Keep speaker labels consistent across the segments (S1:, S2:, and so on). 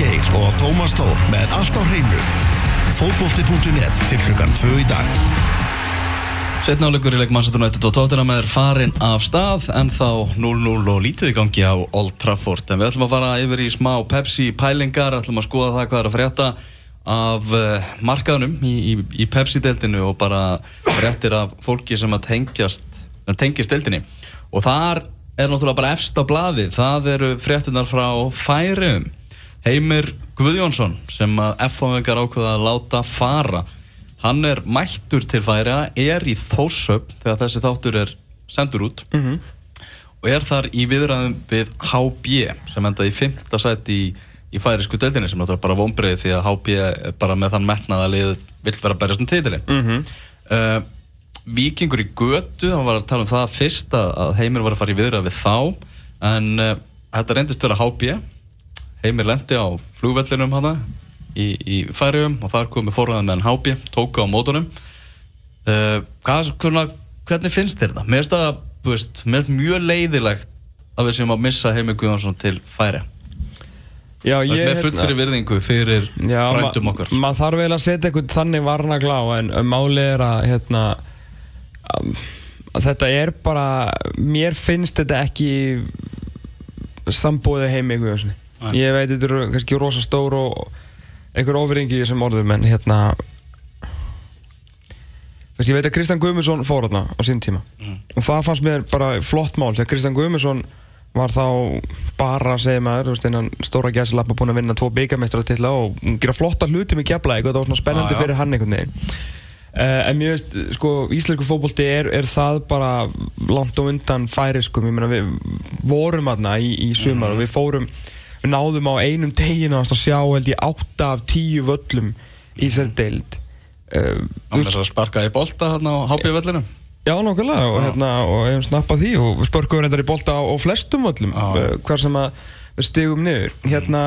S1: Geir og Tómas Tór með allt á hreinu. Fótbolti.net til klukkan 2 í dag.
S2: Setna áleikur í leik Manchester United og Tottenham er farin af stað en þá 0-0 og lítið í gangi á Old Trafford en við ætlum að fara yfir í smá Pepsi pælingar ætlum að skoða það hvað er að frétta af uh, markaðunum í, í, í Pepsi-deltinu og bara fréttir af fólki sem að tengjast sem tengist deltinu og þar er náttúrulega bara efst á bladi það eru fréttinar frá Færium Heimir Guðjónsson sem að F-fáingar ákveða að láta fara hann er mættur til Færia er í Þórsöp þegar þessi þáttur er sendur út
S3: mm -hmm.
S2: og er þar í viðræðum við HB sem endaði í fymta sætt í, í færisku deildinni sem náttúrulega bara vonbreið því að HB er bara með þann metnað að lið vill vera að berjast um títilinn
S3: Mm -hmm.
S2: uh, Víkingur í götu, hann var að tala um það fyrst að, að Heimir var að fara í viðræð við þá en uh, þetta reyndist vera HB Heimir lendi á flugvellinum hana í, í færium og þar komið forræðan með hann HB, tóka á mótunum uh, hvað, hvernig, hvernig finnst þér þetta? Mér finnst það, þú veist, mér finnst mjög leiðilegt að við séum að missa Heimir Guðjónsson til færi
S3: Já, ég,
S2: með fullri virðingu fyrir frændum
S3: ma-
S2: okkar
S3: maður þarf eiginlega að setja einhvern þannig varnaglá en um, málið er að hérna að, að þetta er bara mér finnst þetta ekki sambúðið heim ykkur Jónsson.
S2: Nei.
S3: Ég veit þetta eru kannski rosa stór og einhver ofringi í þessum orðum en hérna ég veit að Kristján Guðmundsson fór þarna á sín tíma. Og það fannst mér bara flott mál þegar Kristján Guðmundsson var þá bara, maður, þú veist, innan stóra gæsilappa búinn að vinna tvo byggameistaratitla og gera flotta hluti með keflæk og það var svona spennandi
S2: já.
S3: fyrir hann einhvern veginn. Uh, en mér veist, sko, íslensku fótbolti er, er það bara langt og undan færiskum, ég meina við vorum aðna í, í sumar og við fórum við náðum á einum deginu að sjá held ég átta af tíu völlum í sér deild. Uh,
S2: Hann er að sparka í bolta hérna á HB-vellinu
S3: Já, nákvæmlega og, hérna, og hefum snappað því og spörkum reyndar í bolta á, á flestum völlum uh, hver sem að við stigum niður. Hérna,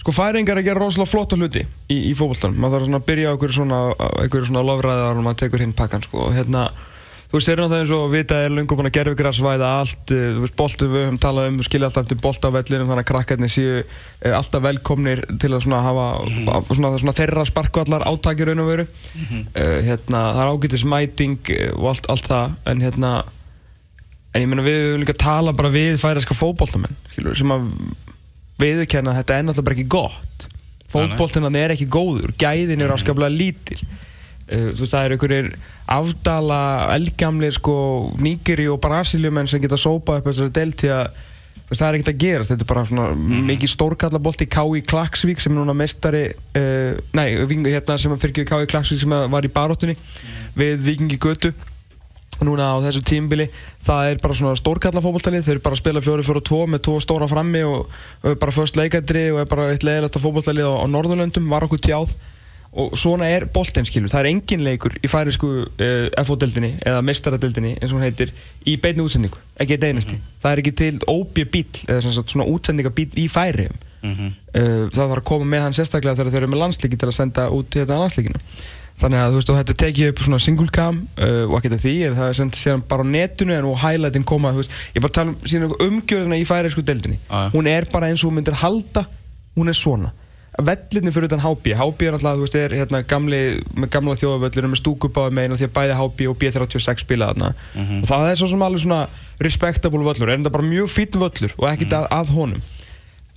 S3: sko færingar að gera rosalega flotta hluti í, í fótboltanum. Maður þarf svona að byrja á einhverju svona, einhverju svona lofræðar og maður tekur hinn pakkan sko. og hérna, þú veist, þeir eru náttúrulega eins og vita er búin að gerfugrasvæða allt uh, þú veist, boltu við höfum talað um skilja alltaf eftir bolta á vellinum þannig að krakkarnir séu uh, alltaf velkomnir til að svona hafa svona, svona þeirra sparkvallar átaki raun og veru. Uh, hérna, það er ágætis mæting og allt, allt það en hérna en ég meina við höfum líka að tala bara við færaska fótboltamenn skilur, sem að viðurkenna að þetta er náttúrulega bara ekki gott. Fótboltinan er ekki góður gæðin eru afskaplega lítil uh, þú veist það eru einhverjir afdala eldgamlir sko Nígeri og Brasiljumenn sem geta sópað upp þessari del til að þú veist, það er ekkert að gerast, þetta er bara svona mikið stórkallabolti K.I. Klaksvík sem er núna mestari uh, nei, Ving- hérna sem fyrir K.I. Klaksvík sem var í baróttunni við Vikingi Götu núna á þessu tímbili það er bara svona stórkalla fótballtalið þeir eru bara að spila 4-4-2 með tvo stóra frammi og, og bara först leikadri og er bara eitt leðilegt fótballtalið á, á Norðurlöndum. Var okkur tjáð og svona er boltinn skilur. Það er engin leikur í færisku uh, FO-deldinni eða mestaradeldinni eins og hún heitir í beinni útsendingu, ekki eitt einasti. Það er ekki til óbjö bíl eða svona útsendingabíl í færi uh, það þarf að koma með hann sérstaklega þegar þeir eru með landslíki til að senda út hérna landslíkinu þannig að þú veist og þetta tekið upp svona single cam uh, og ekki þetta því er það er sendt síðan bara á netinu en og highlightin koma þú veist, ég bara tala um síðan umgjörðina í færisku deildinni.
S2: Já, já.
S3: hún er bara eins og hún myndir halda hún er svona vellinni fyrir utan HB HB er alltaf, þú veist, er hérna gamli með gamla þjóðavöllur með stúkubáði megin og því að bæði HB og B36 spila þarna. Og það er svo sem alveg svona respectable völlur, er þetta bara mjög fýtt völlur og ekkert að, að honum.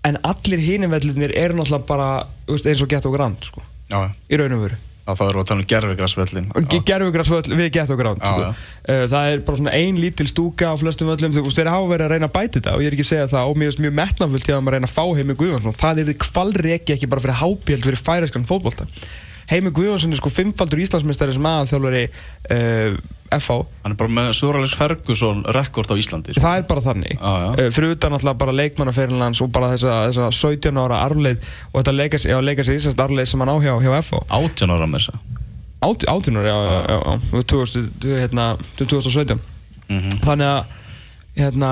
S3: En allir hinum vellirnir eru náttúrulega bara þú veist, eins og gett og grand sko,
S2: Já,
S3: í raun og veru
S2: erum við að tala um gerfigrasvellin
S3: og gerfugrasvöll við gett sko.
S2: já.
S3: Uh, það er bara svona ein lítil stúka á flestum völlum. Þú veist þeir hafa verið að reyna að bæta þetta og ég er ekki að segja það. Og mér finnst mjög metnafullt þeim að reyna að fá Heimi Guðjónsson. Það er þið kvalreki ekki bara fyrir hápjöld fyrir færiskan fótbolta Heimi Guðjónsson er sko fimmfaldur Íslandsmeistari sem aðalþjálfari uh, FH
S2: Hann er bara með Súralegs Ferguson rekord á Íslandi sko.
S3: það er bara þannig.
S2: Já.
S3: Uh, fyrir utan alltaf bara leikmannaferðinlands og bara þessa, þessa 17 ára arfleið og þetta leikast, leikast ísast arfleið sem hann á hjá, FH
S2: 18 ára með þess
S3: Át- 18 ára, já, já, já, já, já 2000, hérna, 2017
S2: Mhm.
S3: þannig að hérna,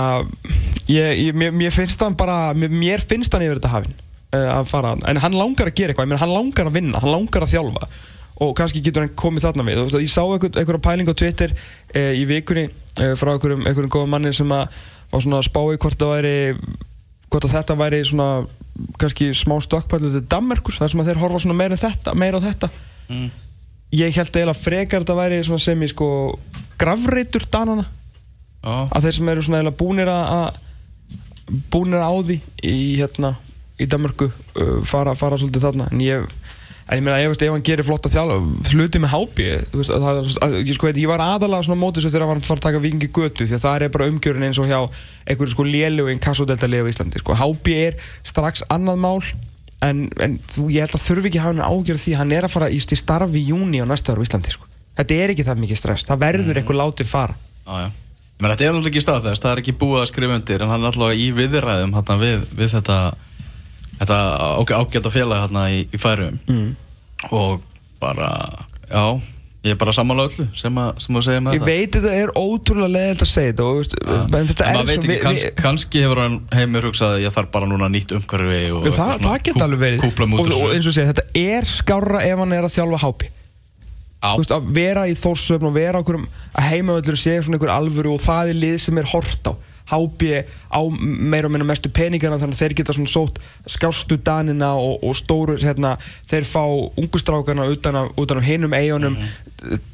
S3: ég, ég, mér, mér finnst hann bara mér, mér finnst hann yfir þetta hafinn að fara, en hann langar að gera eitthvað meina, hann langar að vinna, hann langar að þjálfa. Og kannski getur hann komið þarna við. Veist, ég sá einhver, einhverja pæling á Twitter uh, í vikunni uh, frá einhverjum, einhverjum góðum manni sem að var svona að spá í hvort það væri hvort að þetta væri svona kannski smá stokkpallu til Danmerkur þar sem að þeir horfa svona meira, þetta, meira á þetta.
S2: Mm.
S3: ég held eiginlega frekar þetta væri svona sem í sko gravreitur danana.
S2: Já,
S3: að þeir sem eru svona eiginlega búnir að að- búnir á því í hérna í Danmörku uh, fara, fara svolítið þarna en ég En ég meina, veist, ef hann gerir flotta þjálf, hluti með hápi, ég, sko, ég var aðalega svona mótið svo þegar hann var að taka vikingi götu, því að það er bara umgjörun eins og hjá einhverju sko lélugin kassodelta-legu í Íslandi, sko. Hápi er strax annað mál, en, en þú, ég held að þurfi ekki að hafa hann ágjörð því hann er að fara í starfi í júni á næsta ára á Íslandi, sko. Þetta er ekki það mikið stress, það verður eitthvað látið fara.
S2: Ég meina, þetta er náttúrulega ekki staðfest, það er ekki búið að skrifa undir en hann er alltaf í viðræðum við, við þetta, þetta ágæ- ágæta félag hérna, í, í færum
S3: Mm.
S2: og bara, já, ég er bara sammála öllu sem að, sem að segja með
S3: Ég
S2: það.
S3: veit þetta er ótrúlega leðilt að segja þetta, og, veist, en þetta
S2: En
S3: er
S2: ekki,
S3: við-
S2: kanns, kannski hefur hann heimur hugsað að ég þarf bara núna nýtt umhverfi og
S3: Já, það, það geta alveg verið. og, og eins og segja, þetta er skárra ef hann er að þjálfa hápi veist, að vera í þórsöfn og vera okkur að heimaöllur sé svona einhver alvöru og það er lið sem er hort á hápi á meira og minna mestu peningana þannig að þeir geta svona sótt skjástu danina og, og stóru hérna, þeir fá ungustrákarna utan utan af hinum eigunum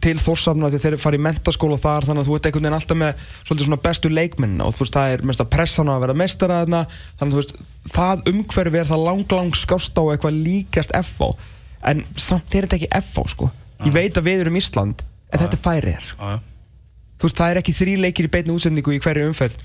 S3: til þórsafna því þeir fara í mentaskóla þar þannig að þú ert einhvern veginn alltaf með svona bestu leikmennina og þú veist það er mest að pressa hana að vera mestara þarna þannig að þú veist það umhverfi er það lang lang skást á eitthvað líkast FH en samt er þetta ekki FH sko. Ég veit að við erum Ísland en þetta er færið
S2: Já, já.
S3: þú veist það er ekki þrý leikir í beinni útsendingu í hverju umferð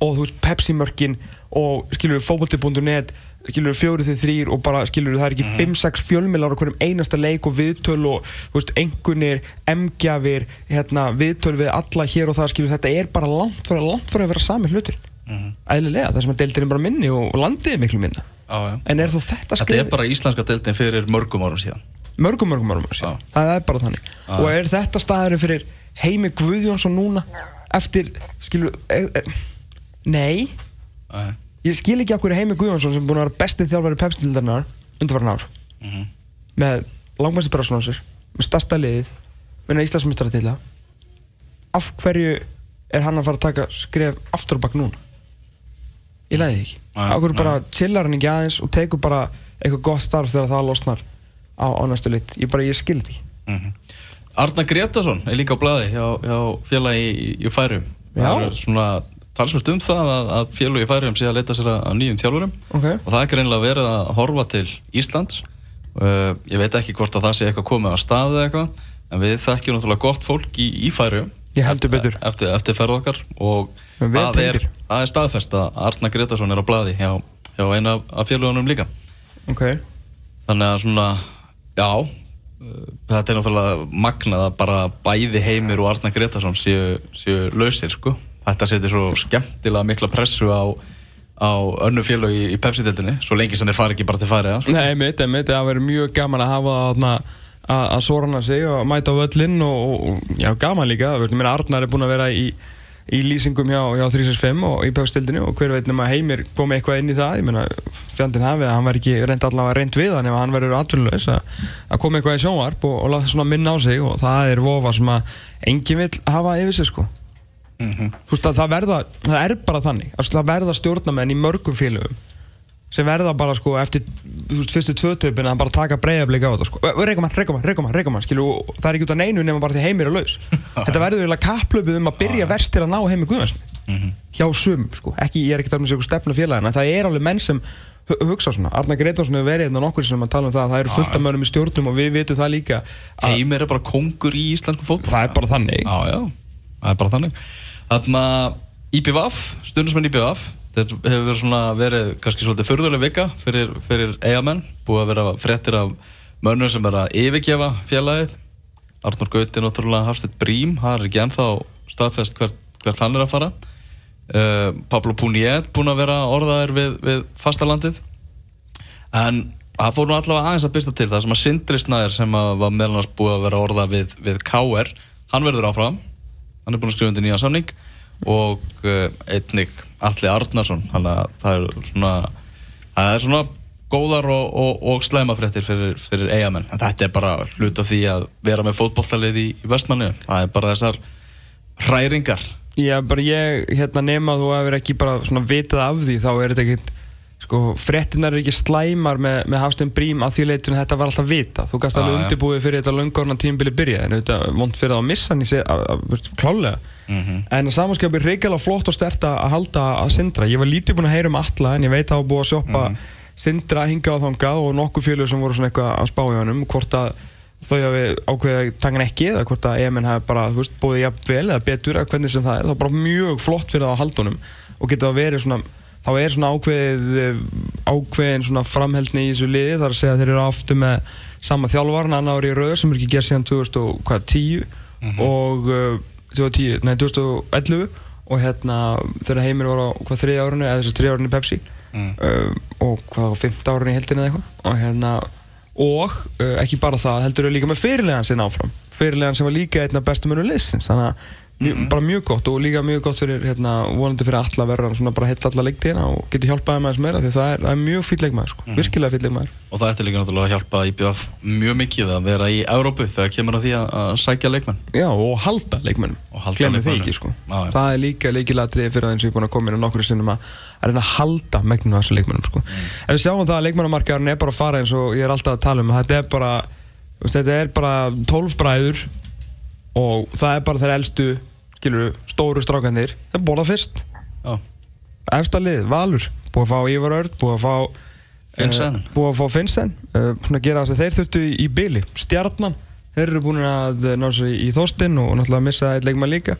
S3: og þú veist Pepsi mörkin og skilur við fókbalti.net skilur við fjórið til þrýr og bara skilur við það er ekki 5-6 fjölmilar á hverjum einasta leik og viðtöl og þú veist engunir, emgjafir hérna, viðtöl við alla hér og það skilur við þetta er bara langt fyrir, langt fyrir að vera sami hlutur æðilega, það sem að deildir er bara minni og, landið miklu minna
S2: Já, já.
S3: en er þú þetta
S2: Þetta er bara íslenska deildin fyrir mörgum árum síðan
S3: mörgum mörgum árum síðan.
S2: Já.
S3: það er bara þannig
S2: Já.
S3: og er þetta staðurinn fyrir Heimi Guðjónsson núna eftir, skilur e, e, nei,
S2: já.
S3: ég skil ekki okkur Heimi Guðjónsson sem búin að vera bestið þjálfari pepstildarnar undanfarn ár
S2: Mhm.
S3: með langmæsti brásnásir með stærsta liðið með Íslandsmyndstara til það af hverju er hann að fara að taka skref aftur og bakk núna ég læði ekki af hverju bara chillar hann ekki aðeins og tekur bara eitthvað gott starf þegar það losnar á, á næstu lit ég ég skil því
S2: Mhm. Arna Gretarsson er líka á blaði hjá, hjá félagi í, í færum
S3: Já.
S2: Það er svona talsvöld um það að, að félagi í færum sé að leita sér að, nýjum þjálfurum.
S3: Ok.
S2: og það er greinlega verið að horfa til Íslands. Uh, ég veit ekki hvort að það sé eitthvað komið að staðu eða eitthvað en við þekkjum náttúrulega gott fólk í, í
S3: heldur betur.
S2: eftir, eftir ferð okkar. Og það er, er staðfest að Arna Gretarsson er á blaði hjá, hjá eina af, félagunum líka.
S3: Ok.
S2: Þannig að svona, já, uh, þetta er náttúrulega magnað að bara bæði Heimir og Arna Gretarsson séu, séu lausir, sko. Þetta setur svo skemmtilega mikla pressu á, á önnu félög í, í Pepsi-deltinni, svo lengi sem þeir fari ekki bara til færi, sko.
S3: Nei, mitt, mitt, það verður mjög gaman að hafa það að að sorana sig og mæta á völlinn og, og, já, gaman líka, mér Arnar er búinn að vera í, í lýsingum hjá, hjá 365 og í pökstildinu og hver veit nema Heimir komi eitthvað inn í það, ég meina fjandinn hafið að hann verður ekki reynd allavega reynd við hann ef hann verður atvinnulegs að, að koma eitthvað í sjónvarp og, og láta svona minna á sig og það er vofa sem að enginn vill hafa yfir sig sko
S2: Mm
S3: þú veist að það verða, það er bara þannig. Að það verða stjórnamenn í mörgum félögum sem verða bara sko eftir veist, fyrstu tvötöpina að bara taka breyðablika á þetta sko, reykumann, reykumann, reykumann, reykumann það er ekki út af neinu nema bara því heimir er laus. Þetta verður eiginlega kapplöpuð um að byrja verst til að ná heimi Guðvarsson hjá sum sko, ekki, ég er ekki tala um þessu stefna félagina, það er alveg menn sem hu- hugsa svona, Arna Gretarsson hefur verið hérna nokkur sem að tala um það, að það eru fullt af mönnum í stjórnum og við vitum það líka
S2: Heimir er bara kongur í íslensku fótboll.
S3: það er bara þannig.
S2: Já, það er bara þannig. Þannig að IPVAF, stundismenn IPVAF, þetta hefur verið svona verið kannski svolítið fyrðuleg vika fyrir, fyrir eigamenn, búið að vera fréttir af mönnum sem er að yfirgefa félagið. Arnur Gauti náttúrulega Hafstedt Brím, það er ekki ennþá staðfest hvert, hvert hann er að fara. Uh, Pablo Puniet búinn að vera orðaðir við, við fastalandið. En það fór nú allavega aðeins að byrsta til það sem að Sindri Snæður sem að var meðal annars búið að vera orða við, við KR, hann verður áfram hann er búinn að skrifa undir nýja samning og uh, einnig Alli Arnarsson. Þannig að það er svona það er svona góðar og, og, og slæmafréttir fyrir, fyrir eigamenn en þetta er bara hlut af því að vera með fótbollalið í, í vestmanni það er bara þessar hræringar.
S3: Já, bara ég, hérna nema þú hefur ekki bara svona vitað af því þá er þetta ekkit sko, fréttinar eru ekki slæmar með, með Hafstein Brím að því leitun þetta var alltaf vita þú gæst alveg
S2: já.
S3: undirbúið fyrir þetta löngorna tímbili byrja en þetta vond fyrir það að missa hann í sig, klálega
S2: Mhm.
S3: en að samanskapið er reykjala flott og stert að halda að Sindra. Ég var lítið búinn að heyra um alla en ég veit að hafa búið að sjoppa Sindra hingað og þangað og nokkuð fjölu sem voru svona eitthvað að spá í honum hvort að þau hafi ákveðið hann ekki eða hvort að EMN hafi bara þú veist, búið jafn vel eða betur eða hvernig sem það er það er bara mjög flott fyrir það að halda honum og geta að verið svona þá er svona ákveðið eh, ákveðin svona framheldni í þessu liði þar að segja að þeir eru aftur með sama þjálfarn annar ári í rauð sem er ekki gerð síðan 2010 og uh, 2010, nei 2011 og hérna þegar Heimir var á hvað þriðja árinu eða þessu þriðja árinu í Pepsi
S2: Mm.
S3: uh, og hvað á fymta árinu í heldinu eða eitthvað. Og hérna og uh, ekki bara það, heldur þau líka með fyrirlegan sinna áfram. Fyrirlegan sem var líka einn af bestu mönnum liðsins. Þannig að mjö, bara mjög gott og líka mjög gott fyrir hérna, vonandi fyrir alla vera svona bara heill alla leiktíðina og geti hjálpaði með þess meira því það er, það er mjög fýll leikmaður sko, virkilega fýll leikmaður
S2: Og það ætti líka náttúrulega að hjálpa IBF mjög mikið að vera í Európu þegar kemur að því að, að sækja leikmenn.
S3: Já, og halda leikmönnum
S2: Og halda leikmönnum.
S3: ekki, sko
S2: Já, já.
S3: Það er líka leikilatriði fyrir það eins og ég er búin að koma að reyna að halda megninu af þessu leikmönnum, sko
S2: Mm.
S3: Ef við sjáum það að leikmönnumarkaðurinn er bara að fara eins og ég er alltaf að tala um þetta er bara þetta er bara 12 bræður og það er bara þeir elstu skilur stóru strákanir það borða fyrst
S2: Já.
S3: Efsta lið, Valur, búið að fá Ívar Örd búið að fá
S2: Finnsen.
S3: eh, búið að fá Finnsen uh, að gera þeir þurftu í, í byli Stjarnan, þeir eru búin að eh, ná sér í Þorstinn og náttúrulega missa eitt leikmann líka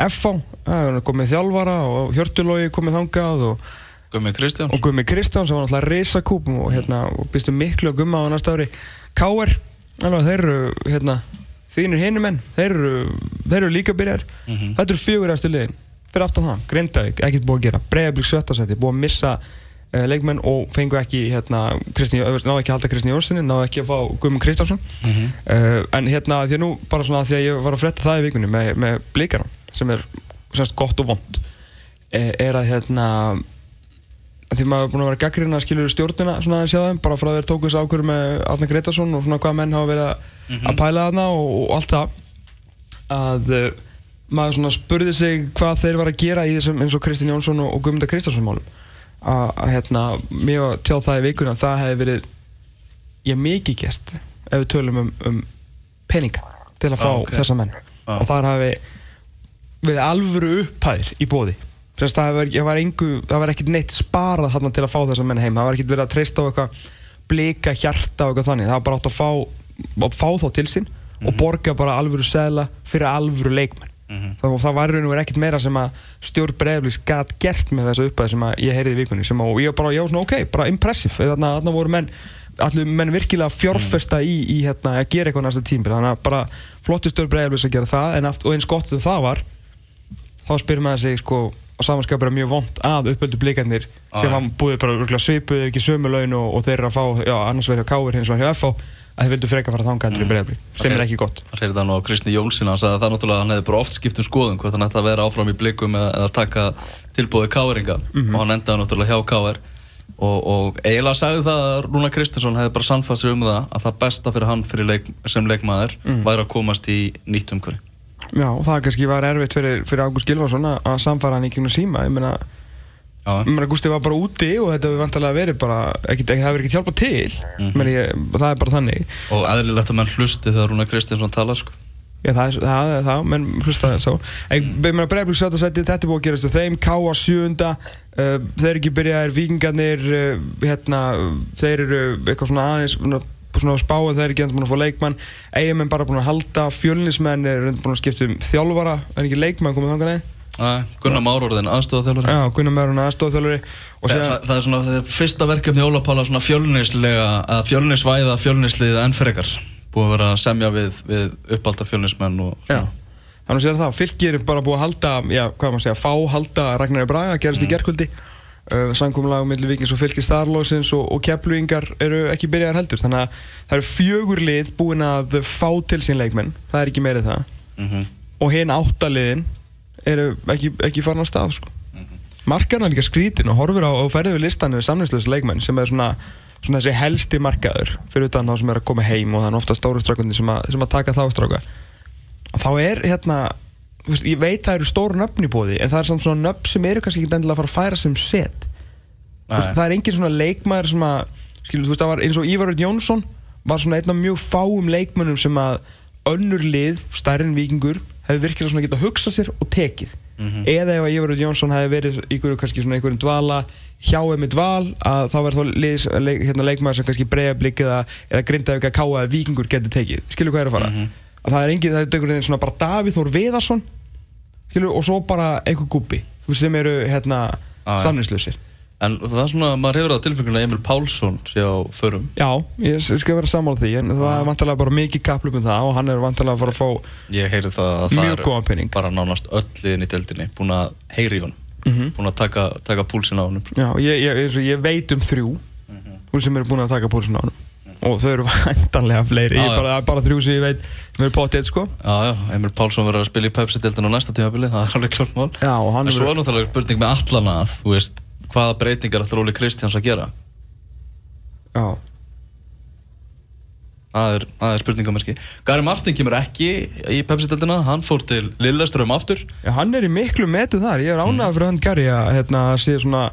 S3: það er komið þjálfara og Hjörtulógi komið þangað og,
S2: Gummi Kristján.
S3: og Gummi Kristján sem var náttúrulega reysakúp og, hérna, og býstu miklu að gumma á næsta ári KR, þeir eru hérna, þínir hinumenn þeir þeir eru líka byrjar
S2: Mhm.
S3: þetta eru fjögur eftir liðin fyrir aftan það, Grindavík, ekkert búið að gera Breiðablík sjöttasæti, búið að missa uh, leikmenn og fengu ekki hérna, náðu ekki að halda Kristni Jónssoni náðu ekki að fá Guðmund Kristjánsson
S2: Mhm.
S3: uh, en hérna því að nú bara svona því að ég var að fretta það í vikunni með, með blíkana sem er semst gott og vond er, er að hérna því maður er búin að vera gaggrinn að skilur stjórnina svona aðeins hjá þeim, bara frá þeir tóku þessu ákvörðu með Arna Gretarsson og svona hvað menn hafa verið að, að pæla þarna og, og allt það. Að uh, maður svona spurði sig hvað þeir var að gera í þessum eins og Kristinn Jónsson og, og Guðmunda Kristjánsson málum. Að, að hérna, var tjáð það í vikunni að það hefði verið ég mikið gert ef við tölum um, um peninga til að fá
S2: Ah, ok.
S3: þessa menn.
S2: Ah.
S3: og þar hafi verið alvöru upphæðir í bóði það, var, var var ekkert neitt sparað þarna til að fá þessa menn heim. Það var ekkert verið að treysta á eitthvað blika hjarta og eitthvað þannig. Það var bara átt að fá, að fá þá til sín og borga bara alvöru segla fyrir alvöru leikmenn.
S2: Mhm.
S3: það, það var raun og verið ekkert meira sem að stjórn Breiðablíks gat gert með þessa upphæð sem ég heyrði í vikunni sem að, ég var bara, var svona ok, bara impressive. Þarna, þarna voru menn allir menn virkilega fjárfesta í, í hérna, að gera eitthvað næsta tímbil þannig að bara flottu stjórn Breiðablíks að gera það en aft, og eins gott sem það var þá spyrir maður sig sko á samanskap er mjög vond að uppöldu blikarnir
S2: Já,
S3: sem var búið bara svipuð ekki sömu laun og, og þeir eru að fá já, annars verður káir hins vegar hjá FH að þeir vildu freka fara þangað endur í Breiðablík sem er ekki gott.
S2: Það það nú á Kristni Jónsson hann sagði að það náttúrulega hann hefði bara oft skipt um skoðum hvort hann ætti að vera áfram í blikum eða, eða taka tilbúið káeringa
S3: Mhm.
S2: og hann endaði náttúrulega hjá káer og, og eiginlega sagði það að Rúna Kristinsson hefði bara sannfært sig um það að það besta fyrir hann fyrir leik, sem leikmaður
S3: Mhm.
S2: væri að komast í nýtt umhverfi
S3: Já, og það kannski var erfitt fyrir, fyrir Ágúst Gilvarsson að að samfara hann í gegnum síma. Ég meina, Gústi var bara úti og þetta hefur vantarlega verið bara ekkit, það hefur ekkert hjálpað til. Mm -hmm. ég, það er bara þannig.
S2: Og eðlilegt að menn hlusti þegar Rúna Kristinsson talar sko.
S3: Já, það er það, er það menn hlusta það svo Ég meina Breiðblik sjötta seti, þetta er búið að gerast og þeim Káa sjöunda uh, þeir ekki byrjaðir, vikingarnir uh, hérna, þeir eru eitthvað svona aðeins svona, svona spáð, þeir eru ekki endur búin að fá leikmann. Eigamenn bara búin að halda, fjölnismenn er endur búin að skipta um þjálfara. Er ekki leikmann komið þangað nei?
S2: Æ, Gunnar Márórðin, aðstofað
S3: Já, Gunnar Mörun aðstofþjálfari og
S2: Það, það, það er svona það er fyrsta verkefni Ólapála svona fjölnislega að fjölnisvæða fjölnislið enn frekar. Búið að vera að semja við, við uppálda fjölnismenn
S3: þannig sér það, fylgir er bara búið að halda, já, hvað maður segja, fá halda Ragnari Braga, gerist í gerkvöldi uh, samkomulag millir vikings og fylgir Starlósins og, og kepluingar eru ekki byrjaðar heldur, þannig að það eru fjögur lið búin að fá til sín leikmenn, það er ekki meirið það.
S2: Mm
S3: og hinn áttaliðin eru ekki, ekki farin á stað sko. markarna er líka skrítin og horfir á og ferður við listan við samlingslega leikmenn sem er svona, svona þessi helsti markaður fyrir utan þá sem er að koma heim og er ofta stóru strákundi sem, sem að taka þá stráka. Og þá er hérna veist, ég veit það eru stóru nöfn í bóði en það er samt svona nöfn sem eru kannski ekki endilega að fara að færa sem set.
S2: Nei.
S3: það er engin svona leikmaður sem að skilur, þú veist, það var eins og Ívar Örn Jónsson var svona einn af mjög fáum leikmönnum sem að önnur lið, stærri en vikingur hefði virkilega svona getað hugsað sér og tekið. Eða ef að Ívar Örn Jónsson hefði verið ykkur, kannski svona einhverjum dvala hjá þeim í dval að þá verður þá liðs, leik, hérna, leikmaður sem kannski breyðablík eða, eða grindaði ekki að káa að vikingur getur tekið. Skilur hvað er að fara að það er engin, það er einhvern veginn svona bara Davíð Þór Viðarsson og svo bara einhver gubbi sem eru hérna
S2: Ah, já.
S3: samningslausir
S2: En það er svona, maður hefur það tilfengjulega Emil Pálsson sé á förum
S3: Já, ég skal vera sammála því en það er vantarlega bara mikið kaplum um það og hann er vantarlega að fara að fá
S2: Ég heyri það að það
S3: pening.
S2: bara nánast öll liðin í deildinni búin að heyri í honum
S3: Mhm.
S2: búin að taka, taka púlsinn á honum
S3: Já, ég, ég, og ég veit um þrjú mm sem eru búin að taka púlsinn á hann og þau eru vantanlega fleiri.
S2: Já,
S3: ég bara, bara þrjú sem ég veit. Sem eru potið sko.
S2: Já, já, Emil Pálsson verður að spila í Pepsi-deildin á næsta tímabili, það er alveg klart mál.
S3: Já, og hann
S2: En svo er náttúrulega spurning með allana að, þú veist, hvaða breytingar ætlar Óli Kristjáns að gera?
S3: Já,
S2: Það er, er spurningamerki. Gary Martin kemur ekki í Pepsi-deildina, hann fór til Lilleström aftur.
S3: Já, hann er í miklu metu þar. Ég er ánægð fyrir hann Gary að hérna, sé svona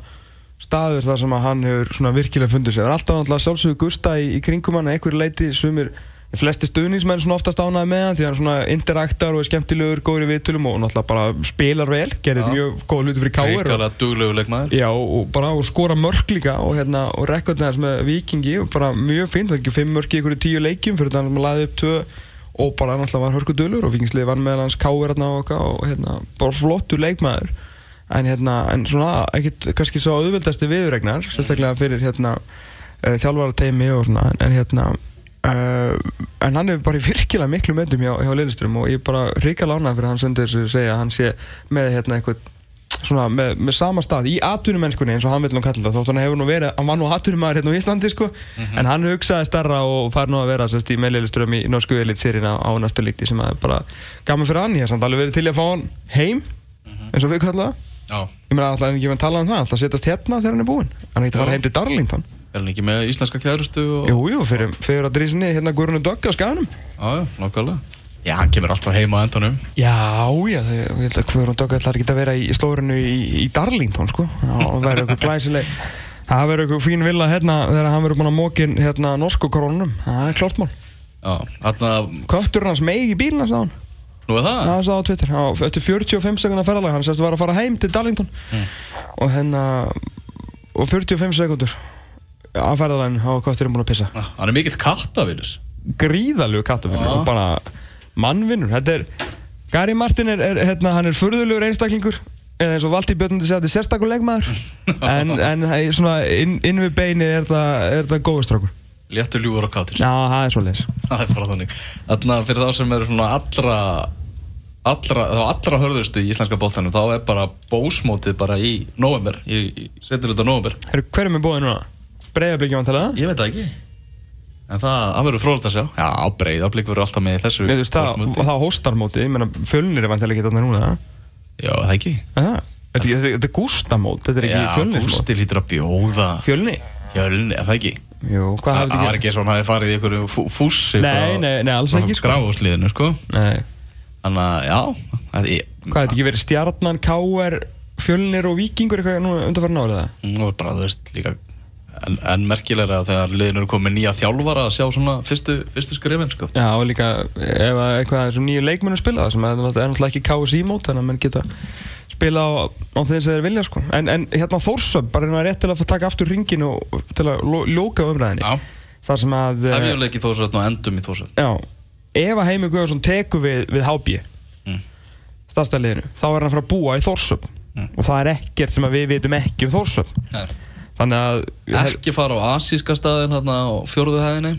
S3: staður þar sem að hann hefur svona virkilega fundið sig það er alltaf náttúrulega sjálfsögur Gusta í, í kringum hann að einhverju leiti sumir flesti stuðningsmenn svona oftast ánægð með hann því hann svona interaktar og er skemmtilegur, góður í viðtölum og náttúrulega bara spilar vel gerir
S2: Já.
S3: mjög góð hluti fyrir og,
S2: Ríkala duglegu leikmaður.
S3: já, og bara og skora mörk líka og, hérna, og rekordna þess með vikingi og bara mjög fínt, það er ekki fimm mörk í einhverju tíu leikjum fyrir þannig að maður laði upp tvö og bara náttúrulega var hörkudölur og vikingsliði vann meðal hans hérna og, og hérna, bara flottur leikmaður en hérna, en svona ekkit kannski svo auðvöldasti viðregnar sérstaklega fyrir hérna uh, þjálfarateimi og svona, en hérna uh, en hann er bara virkilega miklu möndum hjá, hjá Lilleström og ég er bara ríka lánað fyrir að hann sendi þessu segja að hann sé með hérna eitthvað svona með, með sama stað í atvinnumennskunni eins og hann vil nú kalla það þótt hann hefur nú verið, hann var nú atvinnumæður hérna á Íslandi sko, en hann hugsaði starra og fær nú að vera sérst, í meðliluström í norsku elitserina á næstu líkti sem er bara gaman fyrir hann, ég hef samt alveg verið til að fá hann heim eins og við kalla það
S2: Já.
S3: ég meina alltaf en ekki með að tala um það, alltaf setjast hérna þegar hann er búinn, hann er ekki að fara heim til Darlington?
S2: Er hann ekki með íslenska kærustu og...
S3: Jú, jú, fyrir, fyrir að drísinni hérna Guðrunu Dögg á skaganum.
S2: Já, já, nákvæmlega. Já, hann kemur alltaf heim á endanum.
S3: Já, já, ég held að Guðrún Dögg ætlar ekki að vera í slórinu í, í Darlington, sko. Það verður eitthvað glæsileg Það verður eitthvað fín villa hérna þegar hann verður búinn að mókin hérna norsku korónunum Það er klart mál.
S2: Já, hann
S3: Kötturinn hans meig í bílinn, sagði hann
S2: Nú er það?
S3: Það sagði á Twitter, á, eftir 45 sekundar ferðalag hann sérst að var að fara heim til Darlington og hérna og 45 sekundur að ferðalaginu þá var kötturinn búinn að pissa
S2: Já, Hann er mikill kattavinus.
S3: gríðalegu kattafinnur
S2: Já.
S3: og bara mannvinnur þetta er, Gary Martin er, er hérna, hann er furðulegur einstaklingur eða eins og Valtí Björnundi segja þetta er sérstakur leikmaður en, en það svona inn, inn við beini er það, það góðustrákur
S2: Léttur ljúfur og kátur.
S3: já, það er svoleiðis
S2: Það er bara þannig. Þannig að fyrir þá sem eru svona allra allra, allra hörðustu í íslenska bóttanum þá er bara bósmótið bara í november, í, setjulegt á november.
S3: Heru, hver er með bóðið núna? Breiðablík ég vantilega
S2: Ég veit það ekki. En það, það verður frólægt að sjá. Já, breyðablík verður alltaf með þessu
S3: Nei, þú veist, það, það hóstarmóti, ég meina fjölnir er vantilega ekki þarna núna
S2: Já, það ekki.
S3: það? Þetta er- gústamót, þetta er ekki
S2: Já,
S3: fjölnismót
S2: Gústi lítur að bjóða
S3: Fjölni?
S2: Fjölni, það ekki?
S3: Jú, hvað
S2: Það
S3: hafði
S2: það var
S3: ekki?
S2: ekki eins og hann hafi farið í einhverju fú- fússi
S3: Nei, nei, nei, alls ekki, sko.
S2: Gráfúsliðinu, sko
S3: Nei,
S2: Þannig að, já það er,
S3: hvað hefði ekki verið stjarnan, káer, fjölnir og vikingur eitthvað nú undanfarn árið það?
S2: Nú er bara, þú veist, líka En, en merkilega þegar liðinu eru komið nýja þjálfara að sjá svona fyrstu, fyrstu skrifin, sko.
S3: Já, og líka ef að eitthvað þessum nýju leikmennum spila það sem er náttúrulega er ekki KSI mót þannig að menn geta spila á, á þeim sem þeir vilja sko. en, en hérna Þórsöp, bara hérna rétt til að taka aftur ringin og til að lóka umræðinni
S2: Já,
S3: þar sem að eh,
S2: hefjuleik í þósöld og endum í þósöld
S3: já, ef að Heimi Guðarsson tekur við, við HB
S2: mm.
S3: stafstæðliðinu, þá er hann að fara að búa í Þórsöp
S2: Mm.
S3: og það er ekkert sem við vitum ekki um Þórsöp þannig að
S2: Ekki fara á asíska staðin hérna á fjóruðu hæðinni?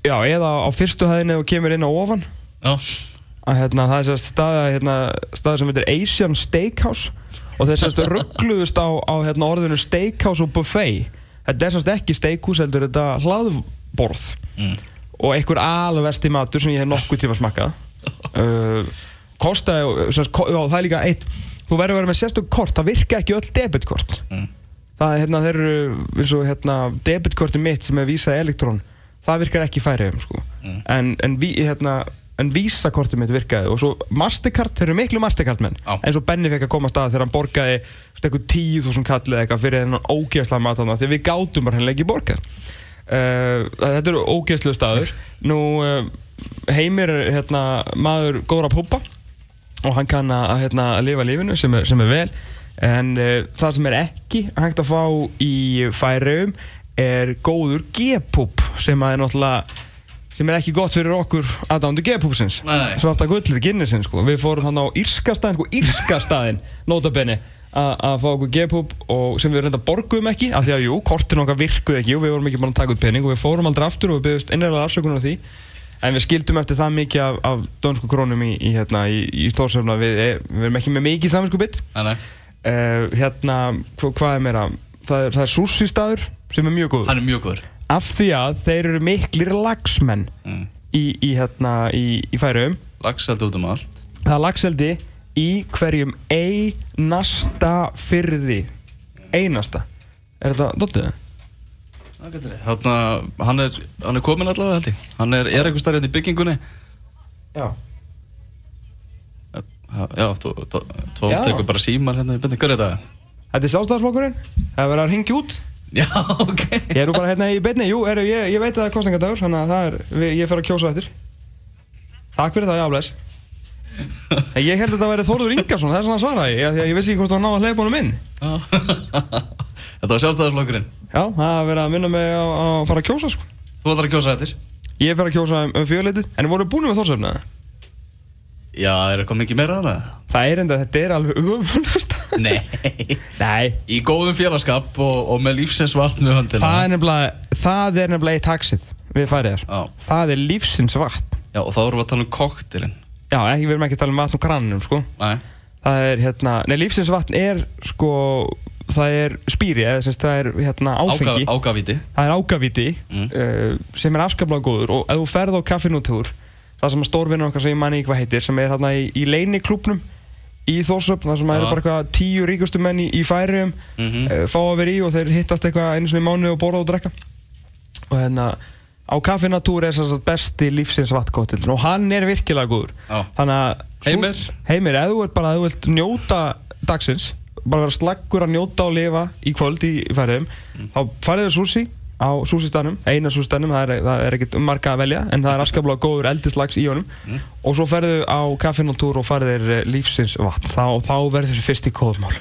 S3: Já, eða á fyrstu hæðinni og kemur inn á ofan.
S2: Já,
S3: að hérna, það er sérst staða hérna, staða sem heitir Asian Steakhouse. Og þeir sérst ruggluðust á, á hérna, orðinu steakhouse og buffet. Þetta er sérst ekki steakhús heldur þetta hlaðborð.
S2: Mm.
S3: Og einhver alvesti matur sem ég hef nokkuð tíma smakkað uh, kostaði það er líka eitt þú verður að vera með sérstök kort, það virka ekki öll debitkort
S2: Mm.
S3: það er hérna, þeir eru eins og hérna, debitkorti mitt sem er vísað elektrón það virkar ekki í færiðum sko.
S2: Mm.
S3: en, en, hérna, en vísakortið mitt virkaði og svo Mastercard, þeir eru miklu Mastercard menn
S2: Já.
S3: eins og Benny fekk að koma að þegar hann borgaði eitthvað 10.000 kall eða eitthvað fyrir þennan ógeðslega mat þarna, því við gátum bara hennilega ekki borgað uh, þetta eru ógeðslega staður. Nú uh, Heimir er hérna maður góður að púpa og hann kann að hérna, að lifa lífinu sem er, sem er vel. En uh, það sem er ekki hægt að fá í færiðum er góður G-púp sem er náttúrulega sem er ekki gott fyrir okkur aðdándu G-púpsins. Svarta gullið Guinnessin sko. við fórum hann á Írska staðin sko, Írska staðin, notabenni að fá okkur og sem við reynda borguðum ekki af því að jú, kortin okkar virkuð ekki og við vorum ekki bara að taka út pening og við fórum aldrei aftur og við byggðust innræðilega afsökunar á því. En við skildum eftir það mikið af, af dönsku krónum í, í, hérna, í, í stórsöfna. Við, e- við erum ekki með mikið saminskupið uh, hérna, hva, hvað er meira? Það er, er sushi staður sem er mjög góð
S2: Hann er mjög góður.
S3: Af því að þeir eru miklir lagsmenn
S2: mm.
S3: í, í, hérna, í, í færiðum
S2: Lagseldi út um allt.
S3: Það er lagseldi í hverjum einasta fyrði einasta. Er þetta dottið?
S2: Það getur við Þarna, hann er, hann er komin allavega held ég. Hann er, er eitthvað starfið í byggingunni?
S3: Já.
S2: Já, þú, tekur bara símar hérna í byrni Hver er þetta?
S3: Þetta er sjálfstæðarflokkurinn það er verið að ringja út.
S2: Já, ok.
S3: Ég er nú bara hérna í beinni, jú, er, ég, ég veit að það er kostningadagur þannig að það er, ég fer að kjósa eftir. Takk fyrir það, já, bless En Ég held að það væri Þórður Ingarsson, það er svona að svara ég, því að ég vissi ekki hvort það var náða að hleypa honum inn.
S2: Þetta var sjálfstæðarflokkurinn
S3: Já, það er verið að minna mig að fara að kjósa sko.
S2: Þú ætlar að kjósa eftir?
S3: Ég fer að kjósa um, um fjöleitið En voru búin með Þórsöfna?
S2: Já, er eitthvað mikið meira að það?
S3: Það er enda, þetta er alveg öfumlust
S2: Nei.
S3: Nei,
S2: Í góðum félagskap og, og með lífsins vatn með höndina.
S3: Það er nefnilega Það er nefnilega í taxið við færiðar
S2: Já.
S3: Það er lífsins vatn.
S2: Já, og þá erum við að tala um koktelin
S3: Já, ekki, við erum ekki að tala um vatn og krannum sko.
S2: Nei
S3: Það er hérna, nei lífsins vatn er sko, það er spýri eða sem sagt, það er hérna áfengi
S2: Ága, Ágavíti
S3: það er ágavíti
S2: Mm.
S3: uh, sem er afskaplega góður og ef þú ferð á kaffinútúr það sem að stórvinnur okkar sem ég manni ekki hvað heitir sem er hérna í, í leiniklúbnum í Þórsöfn, það sem
S2: Já.
S3: eru bara eitthvað tíu ríkustu menn í, færiðum
S2: Mhm.
S3: uh, fá að vera í og þeir hittast eitthvað einu sinni í mánu og borða og drekka og hérna á kaffinatúr er þess að besti lífsins vatnkóttil og hann er virkilega góður.
S2: Já.
S3: þannig að
S2: Heimir?
S3: Heimir, ef þú ert bara að þú vilt njóta dagsins bara vera slaggur að njóta og lifa í kvöld í, í færiðum þá farið þau sushi á sushi-stanum eina sushi-stanum, það er, það er ekkert um marga að velja en það er afskaplega góður eldislags í honum. Og svo ferðu á kaffinatúr og farið þér lífsins vatn. Þá, þá verður fyrst í kóðmál